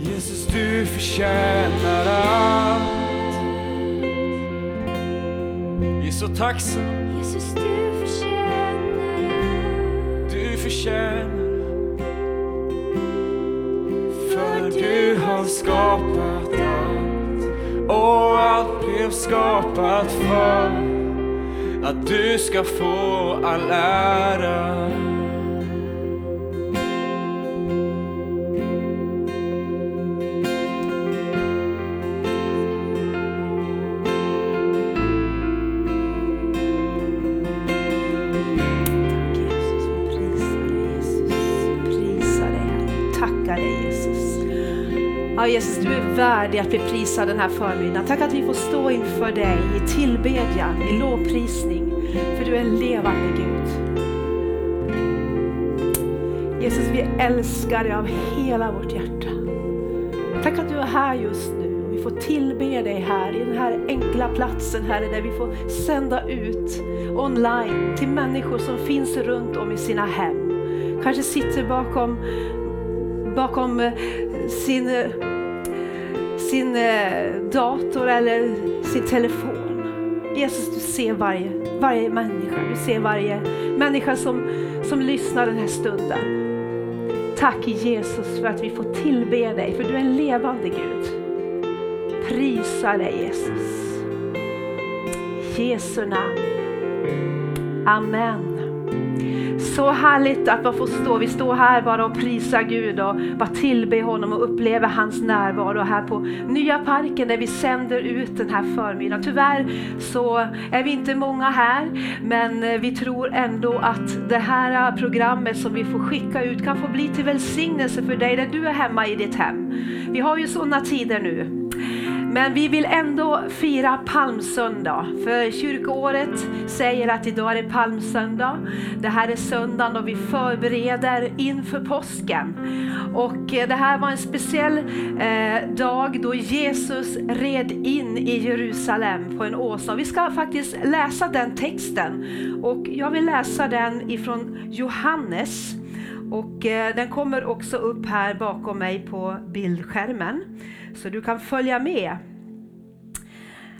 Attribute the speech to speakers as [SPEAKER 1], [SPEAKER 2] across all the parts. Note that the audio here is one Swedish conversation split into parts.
[SPEAKER 1] Jesus, du förtjänar allt. Vi är så tacksamma.
[SPEAKER 2] Jesus, du förtjänar allt.
[SPEAKER 1] Du förtjänar För du har skapat allt och allt blev skapat för att du ska få all ära.
[SPEAKER 3] Jesus, du är värdig att bli prisad den här förmiddagen. Tack att vi får stå inför dig i tillbedjan, i lovprisning. För du är en levande Gud. Jesus, vi älskar dig av hela vårt hjärta. Tack att du är här just nu och vi får tillbe dig här i den här enkla platsen Herre där vi får sända ut online till människor som finns runt om i sina hem. Kanske sitter bakom, bakom eh, sin, eh, sin eh, dator eller sin telefon. Jesus du ser varje, varje människa, du ser varje människa som, som lyssnar den här stunden. Tack Jesus för att vi får tillbe dig, för du är en levande Gud. Prisa dig Jesus. I Jesu namn. Amen. Så härligt att man får stå, vi står här bara och prisar Gud och bara tillbe honom och upplever hans närvaro här på Nya Parken där vi sänder ut den här förmiddagen. Tyvärr så är vi inte många här men eh, vi tror ändå att det här programmet som vi får skicka ut kan få bli till välsignelse för dig där du är hemma i ditt hem. Vi har ju sådana tider nu. Men vi vill ändå fira palmsöndag, för kyrkoåret säger att idag är det palmsöndag. Det här är söndagen då vi förbereder inför påsken. Och eh, det här var en speciell eh, dag då Jesus red in i Jerusalem på en åsna. Vi ska faktiskt läsa den texten och jag vill läsa den ifrån Johannes. Och eh, den kommer också upp här bakom mig på bildskärmen. Så du kan följa med.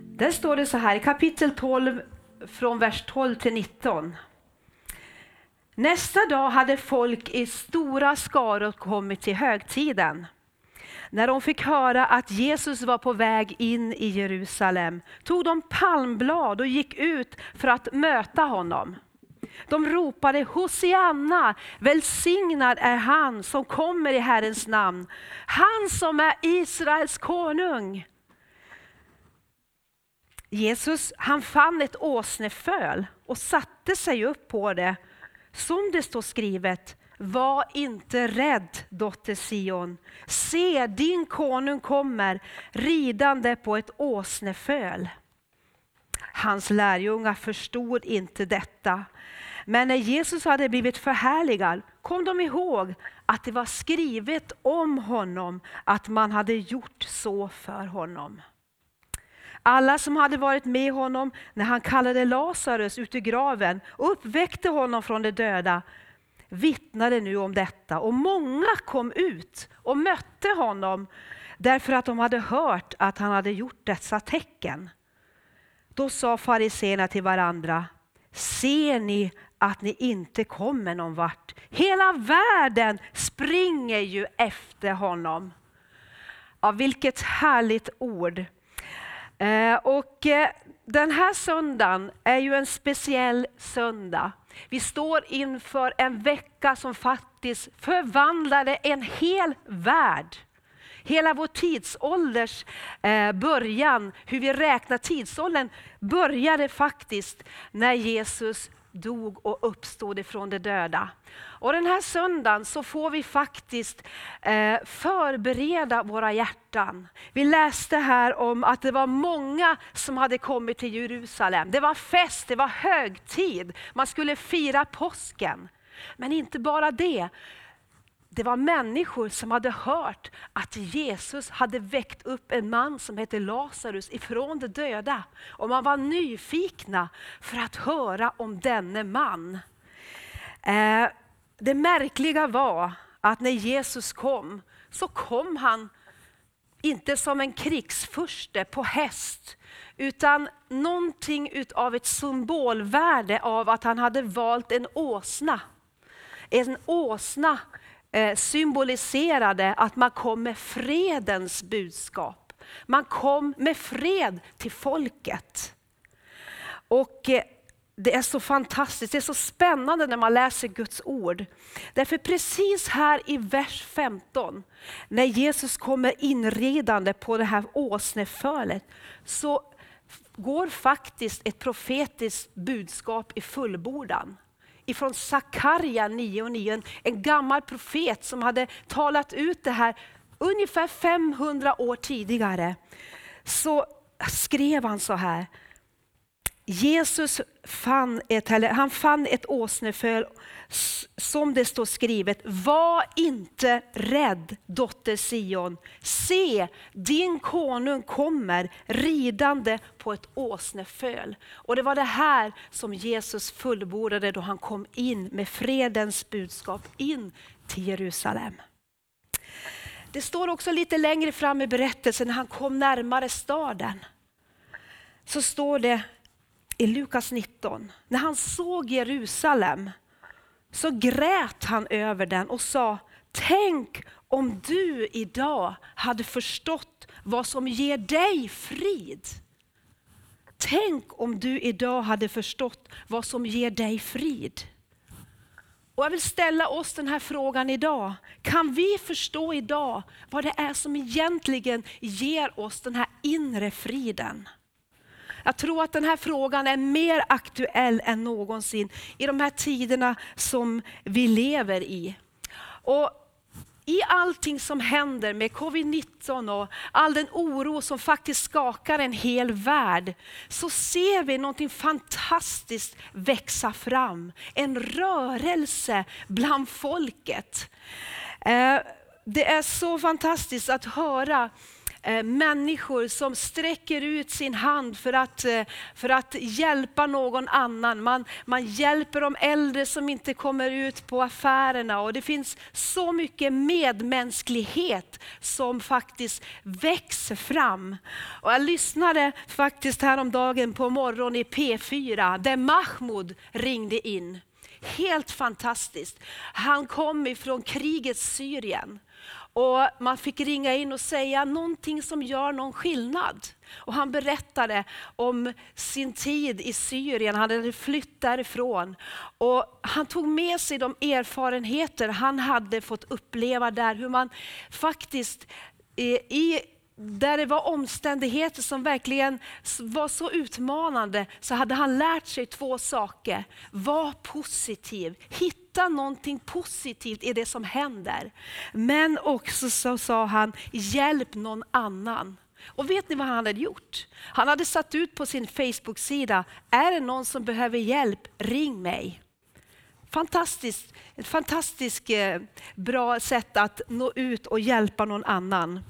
[SPEAKER 3] Där står det så här i kapitel 12 från vers 12 till 19. Nästa dag hade folk i stora skaror kommit till högtiden. När de fick höra att Jesus var på väg in i Jerusalem tog de palmblad och gick ut för att möta honom. De ropade Hosianna, välsignad är han som kommer i Herrens namn. Han som är Israels konung. Jesus han fann ett åsneföl och satte sig upp på det. Som det står skrivet, var inte rädd dotter Sion. Se din konung kommer ridande på ett åsneföl. Hans lärjungar förstod inte detta. Men när Jesus hade blivit förhärligad kom de ihåg att det var skrivet om honom att man hade gjort så för honom. Alla som hade varit med honom när han kallade Lazarus ut ur graven och uppväckte honom från de döda vittnade nu om detta och många kom ut och mötte honom därför att de hade hört att han hade gjort dessa tecken. Då sa fariseerna till varandra, ser ni att ni inte kommer någon vart? Hela världen springer ju efter honom. Ja, vilket härligt ord. Eh, och eh, den här söndagen är ju en speciell söndag. Vi står inför en vecka som faktiskt förvandlade en hel värld. Hela vår tidsålders eh, början, hur vi räknar tidsåldern, började faktiskt när Jesus dog och uppstod ifrån de döda. Och den här söndagen så får vi faktiskt eh, förbereda våra hjärtan. Vi läste här om att det var många som hade kommit till Jerusalem. Det var fest, det var högtid, man skulle fira påsken. Men inte bara det. Det var människor som hade hört att Jesus hade väckt upp en man som hette Lazarus ifrån de döda. Och man var nyfikna för att höra om denne man. Eh, det märkliga var att när Jesus kom så kom han inte som en krigsfurste på häst, utan någonting utav ett symbolvärde av att han hade valt en åsna. En åsna Eh, symboliserade att man kom med fredens budskap. Man kom med fred till folket. Och eh, det är så fantastiskt, det är så spännande när man läser Guds ord. Därför precis här i vers 15, när Jesus kommer inridande på det här åsnefölet, så går faktiskt ett profetiskt budskap i fullbordan. Ifrån Sakarja 9.9, en gammal profet som hade talat ut det här ungefär 500 år tidigare. Så skrev han så här, Jesus fann ett, han fann ett åsneföl som det står skrivet, var inte rädd dotter Sion. Se, din konung kommer ridande på ett åsneföl. Och det var det här som Jesus fullbordade då han kom in med fredens budskap in till Jerusalem. Det står också lite längre fram i berättelsen när han kom närmare staden. Så står det i Lukas 19, när han såg Jerusalem så grät han över den och sa, tänk om du idag hade förstått vad som ger dig frid. Tänk om du idag hade förstått vad som ger dig frid. Och jag vill ställa oss den här frågan idag. Kan vi förstå idag vad det är som egentligen ger oss den här inre friden? Jag tror att den här frågan är mer aktuell än någonsin i de här tiderna som vi lever i. Och i allting som händer med covid-19 och all den oro som faktiskt skakar en hel värld, så ser vi någonting fantastiskt växa fram. En rörelse bland folket. Eh, det är så fantastiskt att höra Eh, människor som sträcker ut sin hand för att, eh, för att hjälpa någon annan. Man, man hjälper de äldre som inte kommer ut på affärerna och det finns så mycket medmänsklighet som faktiskt växer fram. Och jag lyssnade faktiskt häromdagen på morgonen i P4 där Mahmoud ringde in. Helt fantastiskt. Han kom ifrån krigets Syrien. Och man fick ringa in och säga någonting som gör någon skillnad. Och han berättade om sin tid i Syrien, han hade flytt därifrån. Och han tog med sig de erfarenheter han hade fått uppleva där, hur man faktiskt eh, i där det var omständigheter som verkligen var så utmanande, så hade han lärt sig två saker. Var positiv, hitta någonting positivt i det som händer. Men också så sa han, hjälp någon annan. Och vet ni vad han hade gjort? Han hade satt ut på sin Facebook-sida, är det någon som behöver hjälp, ring mig. Fantastiskt, ett fantastiskt eh, bra sätt att nå ut och hjälpa någon annan.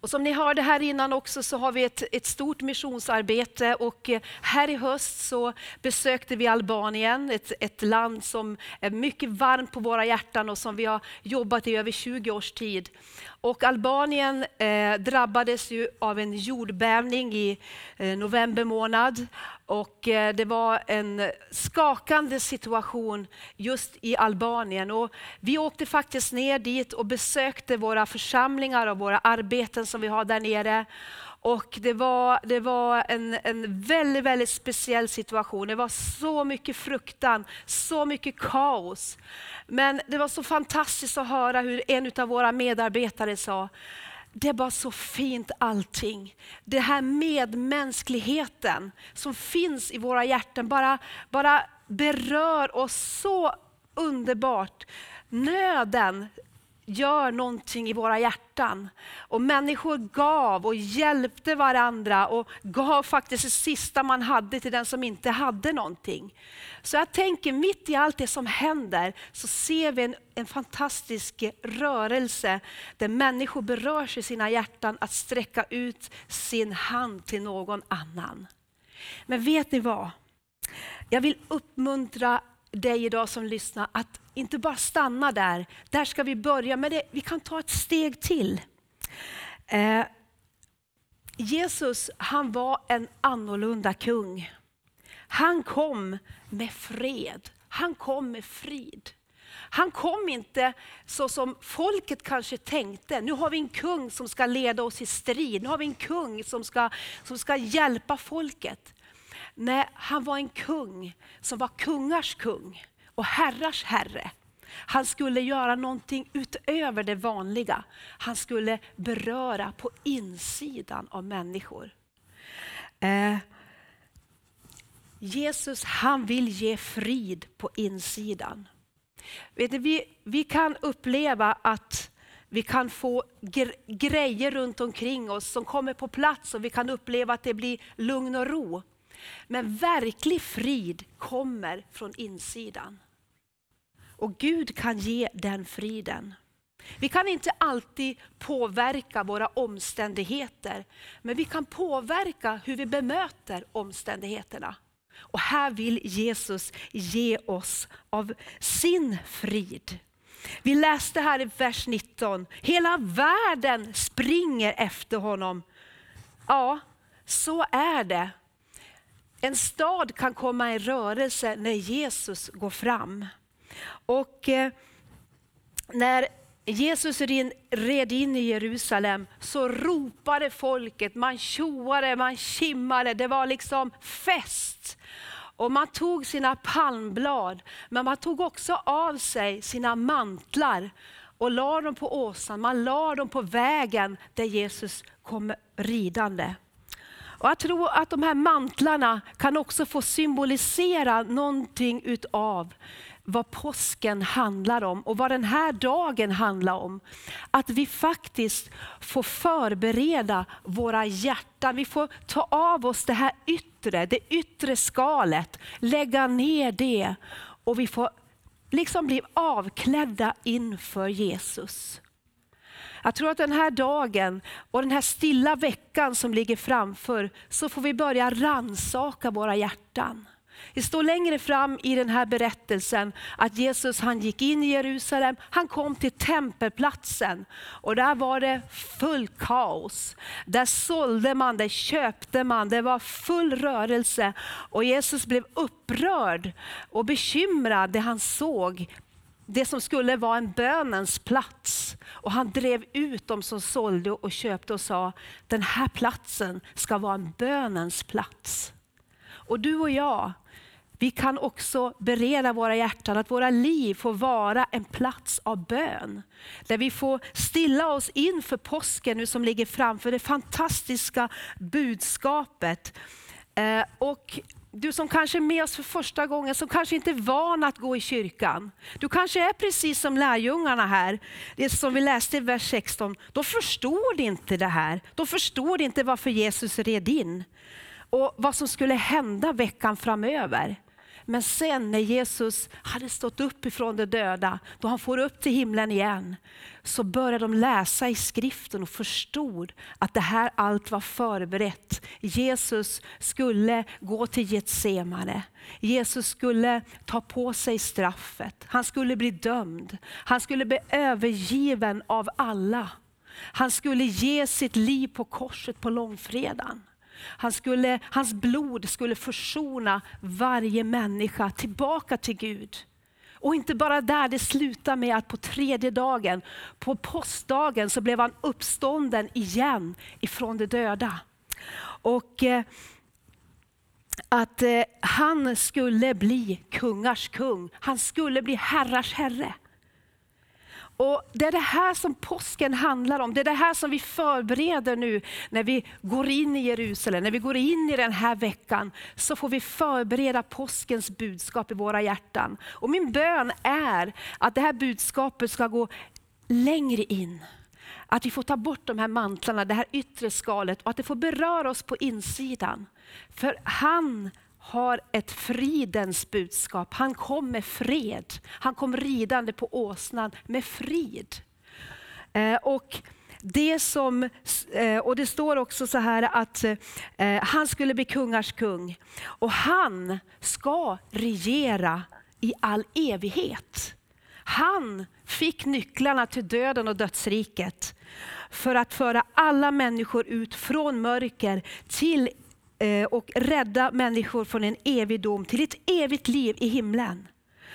[SPEAKER 3] Och som ni hörde här innan också så har vi ett, ett stort missionsarbete och eh, här i höst så besökte vi Albanien, ett, ett land som är mycket varmt på våra hjärtan och som vi har jobbat i över 20 års tid. Och Albanien eh, drabbades ju av en jordbävning i eh, november månad. Och eh, det var en skakande situation just i Albanien. Och vi åkte faktiskt ner dit och besökte våra församlingar och våra arbeten som vi har där nere. Och det var, det var en, en väldigt, väldigt speciell situation. Det var så mycket fruktan, så mycket kaos. Men det var så fantastiskt att höra hur en av våra medarbetare sa, det är bara så fint allting. Det här medmänskligheten som finns i våra hjärtan bara, bara berör oss så underbart. Nöden gör någonting i våra hjärtan. Och människor gav och hjälpte varandra och gav faktiskt det sista man hade till den som inte hade någonting. Så jag tänker mitt i allt det som händer så ser vi en, en fantastisk rörelse där människor berörs i sina hjärtan att sträcka ut sin hand till någon annan. Men vet ni vad? Jag vill uppmuntra dig idag som lyssnar att inte bara stanna där. Där ska vi börja, men det, vi kan ta ett steg till. Eh, Jesus han var en annorlunda kung. Han kom med fred, han kom med frid. Han kom inte så som folket kanske tänkte. Nu har vi en kung som ska leda oss i strid. Nu har vi en kung som ska, som ska hjälpa folket. Nej, han var en kung som var kungars kung och herrars herre. Han skulle göra någonting utöver det vanliga. Han skulle beröra på insidan av människor. Eh, Jesus han vill ge frid på insidan. Vet ni, vi, vi kan uppleva att vi kan få grejer runt omkring oss som kommer på plats och vi kan uppleva att det blir lugn och ro. Men verklig frid kommer från insidan. Och Gud kan ge den friden. Vi kan inte alltid påverka våra omständigheter, men vi kan påverka hur vi bemöter omständigheterna. Och här vill Jesus ge oss av sin frid. Vi läste här i vers 19, hela världen springer efter honom. Ja, så är det. En stad kan komma i rörelse när Jesus går fram. Och eh, när Jesus red in i Jerusalem så ropade folket, man tjoade, man kimmade, det var liksom fest. Och man tog sina palmblad, men man tog också av sig sina mantlar och la dem på åsan, man la dem på vägen där Jesus kom ridande. Och jag tror att de här mantlarna kan också få symbolisera någonting utav vad påsken handlar om och vad den här dagen handlar om. Att vi faktiskt får förbereda våra hjärtan. Vi får ta av oss det här yttre, det yttre skalet, lägga ner det och vi får liksom bli avklädda inför Jesus. Jag tror att den här dagen och den här stilla veckan som ligger framför så får vi börja ransaka våra hjärtan. Det står längre fram i den här berättelsen att Jesus han gick in i Jerusalem, han kom till tempelplatsen och där var det full kaos. Där sålde man, där köpte man, det var full rörelse och Jesus blev upprörd och bekymrad det han såg det som skulle vara en bönens plats. Och han drev ut dem som sålde och köpte och sa, den här platsen ska vara en bönens plats. Och du och jag, vi kan också bereda våra hjärtan att våra liv får vara en plats av bön. Där vi får stilla oss inför påsken nu som ligger framför det fantastiska budskapet. Eh, och du som kanske är med oss för första gången, som kanske inte är van att gå i kyrkan. Du kanske är precis som lärjungarna här, det som vi läste i vers 16. De förstod inte det här. De förstod inte varför Jesus red in och vad som skulle hända veckan framöver. Men sen när Jesus hade stått upp ifrån de döda, då han får upp till himlen igen, så började de läsa i skriften och förstod att det här allt var förberett. Jesus skulle gå till Getsemane. Jesus skulle ta på sig straffet. Han skulle bli dömd. Han skulle bli övergiven av alla. Han skulle ge sitt liv på korset på långfredagen. Han skulle, hans blod skulle försona varje människa tillbaka till Gud. Och inte bara där, det slutar med att på tredje dagen, på påskdagen, så blev han uppstånden igen ifrån de döda. Och eh, att eh, han skulle bli kungars kung, han skulle bli herrars herre. Och Det är det här som påsken handlar om. Det är det här som vi förbereder nu när vi går in i Jerusalem, när vi går in i den här veckan. Så får vi förbereda påskens budskap i våra hjärtan. Och min bön är att det här budskapet ska gå längre in. Att vi får ta bort de här mantlarna, det här yttre skalet och att det får beröra oss på insidan. För han har ett fridens budskap. Han kom med fred. Han kom ridande på åsnan med frid. Eh, och det som, eh, och det står också så här att eh, han skulle bli kungars kung och han ska regera i all evighet. Han fick nycklarna till döden och dödsriket för att föra alla människor ut från mörker till Eh, och rädda människor från en evig dom till ett evigt liv i himlen.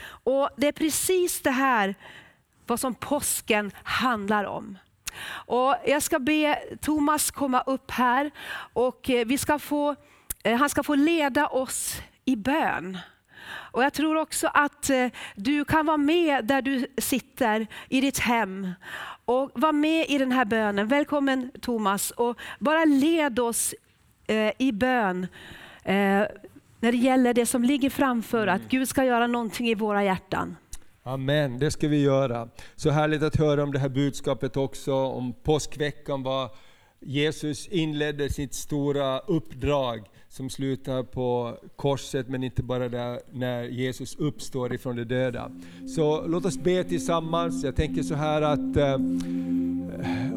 [SPEAKER 3] Och Det är precis det här vad som påsken handlar om. Och jag ska be Thomas komma upp här och eh, vi ska få, eh, han ska få leda oss i bön. Och Jag tror också att du kan vara med där du sitter i ditt hem och vara med i den här bönen. Välkommen Thomas och bara led oss i bön när det gäller det som ligger framför, att Gud ska göra någonting i våra hjärtan.
[SPEAKER 4] Amen, det ska vi göra. Så härligt att höra om det här budskapet också, om påskveckan, var Jesus inledde sitt stora uppdrag som slutar på korset, men inte bara där, när Jesus uppstår ifrån de döda. Så låt oss be tillsammans. Jag tänker så här att eh,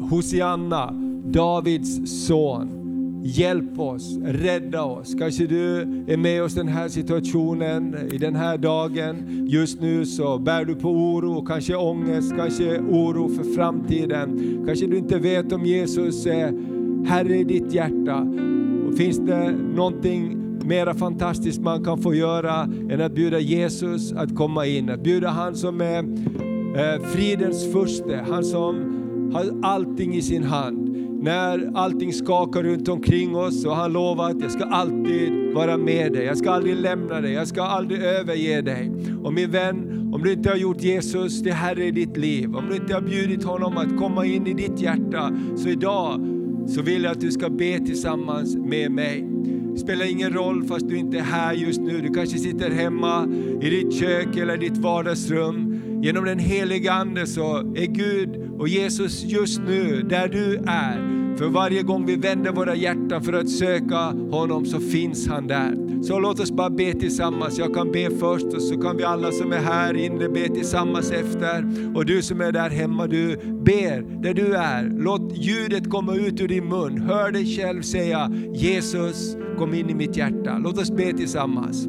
[SPEAKER 4] Hosianna, Davids son, Hjälp oss, rädda oss. Kanske du är med oss i den här situationen, i den här dagen. Just nu så bär du på oro, kanske ångest, kanske oro för framtiden. Kanske du inte vet om Jesus är Herre i ditt hjärta. Och finns det någonting mera fantastiskt man kan få göra än att bjuda Jesus att komma in. Att bjuda han som är eh, fridens furste, han som har allting i sin hand när allting skakar runt omkring oss och han lovar att jag ska alltid vara med dig. Jag ska aldrig lämna dig, jag ska aldrig överge dig. Och min vän, om du inte har gjort Jesus till Herre i ditt liv, om du inte har bjudit honom att komma in i ditt hjärta, så idag så vill jag att du ska be tillsammans med mig. Det spelar ingen roll fast du inte är här just nu. Du kanske sitter hemma i ditt kök eller ditt vardagsrum. Genom den heliga Ande så är Gud och Jesus just nu där du är. För varje gång vi vänder våra hjärtan för att söka honom så finns han där. Så låt oss bara be tillsammans. Jag kan be först och så kan vi alla som är här inne be tillsammans efter. Och du som är där hemma, du ber där du är. Låt ljudet komma ut ur din mun. Hör dig själv säga Jesus kom in i mitt hjärta. Låt oss be tillsammans.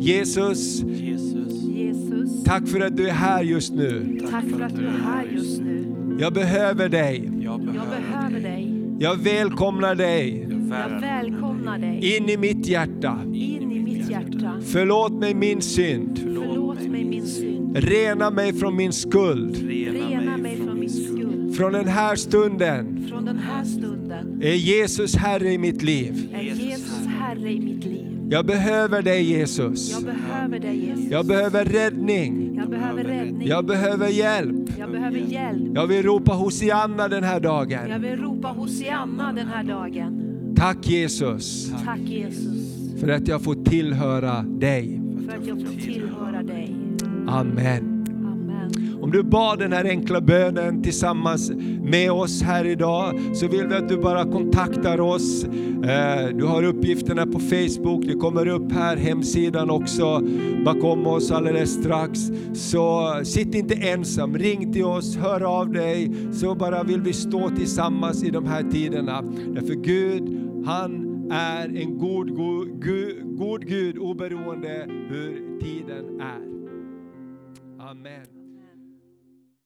[SPEAKER 4] Jesus,
[SPEAKER 3] Jesus,
[SPEAKER 4] tack för att du är här just nu.
[SPEAKER 3] tack för att du är här just nu.
[SPEAKER 4] Jag behöver dig.
[SPEAKER 1] Jag
[SPEAKER 3] behöver dig.
[SPEAKER 4] Jag välkomnar dig
[SPEAKER 3] Jag välkomnar dig
[SPEAKER 4] in i mitt hjärta.
[SPEAKER 3] in i mitt hjärta.
[SPEAKER 4] Förlåt mig min synd.
[SPEAKER 3] Förlåt mig min synd.
[SPEAKER 4] Rena mig från min skuld.
[SPEAKER 3] Rena mig från min skuld.
[SPEAKER 4] Från den här stunden
[SPEAKER 3] Från den här stunden
[SPEAKER 4] är Jesus Herre i mitt liv.
[SPEAKER 3] är Jesus Herre i mitt liv.
[SPEAKER 4] Jag behöver dig Jesus.
[SPEAKER 3] Jag behöver dig Jesus.
[SPEAKER 4] Jag behöver räddning.
[SPEAKER 3] Jag behöver räddning.
[SPEAKER 4] Jag behöver hjälp.
[SPEAKER 3] Jag behöver hjälp.
[SPEAKER 4] Jag vill ropa Hosianna den här dagen.
[SPEAKER 3] Jag vill ropa Hosianna den här dagen.
[SPEAKER 4] Tack Jesus
[SPEAKER 3] Tack Jesus
[SPEAKER 4] för att jag får tillhöra dig.
[SPEAKER 3] för att jag får tillhöra dig. Amen.
[SPEAKER 4] Om du bad den här enkla bönen tillsammans med oss här idag så vill vi att du bara kontaktar oss. Eh, du har uppgifterna på Facebook, det kommer upp här, hemsidan också bakom oss alldeles strax. Så sitt inte ensam, ring till oss, hör av dig, så bara vill vi stå tillsammans i de här tiderna. Därför Gud, han är en god, god, god, god Gud oberoende hur tiden är. Amen.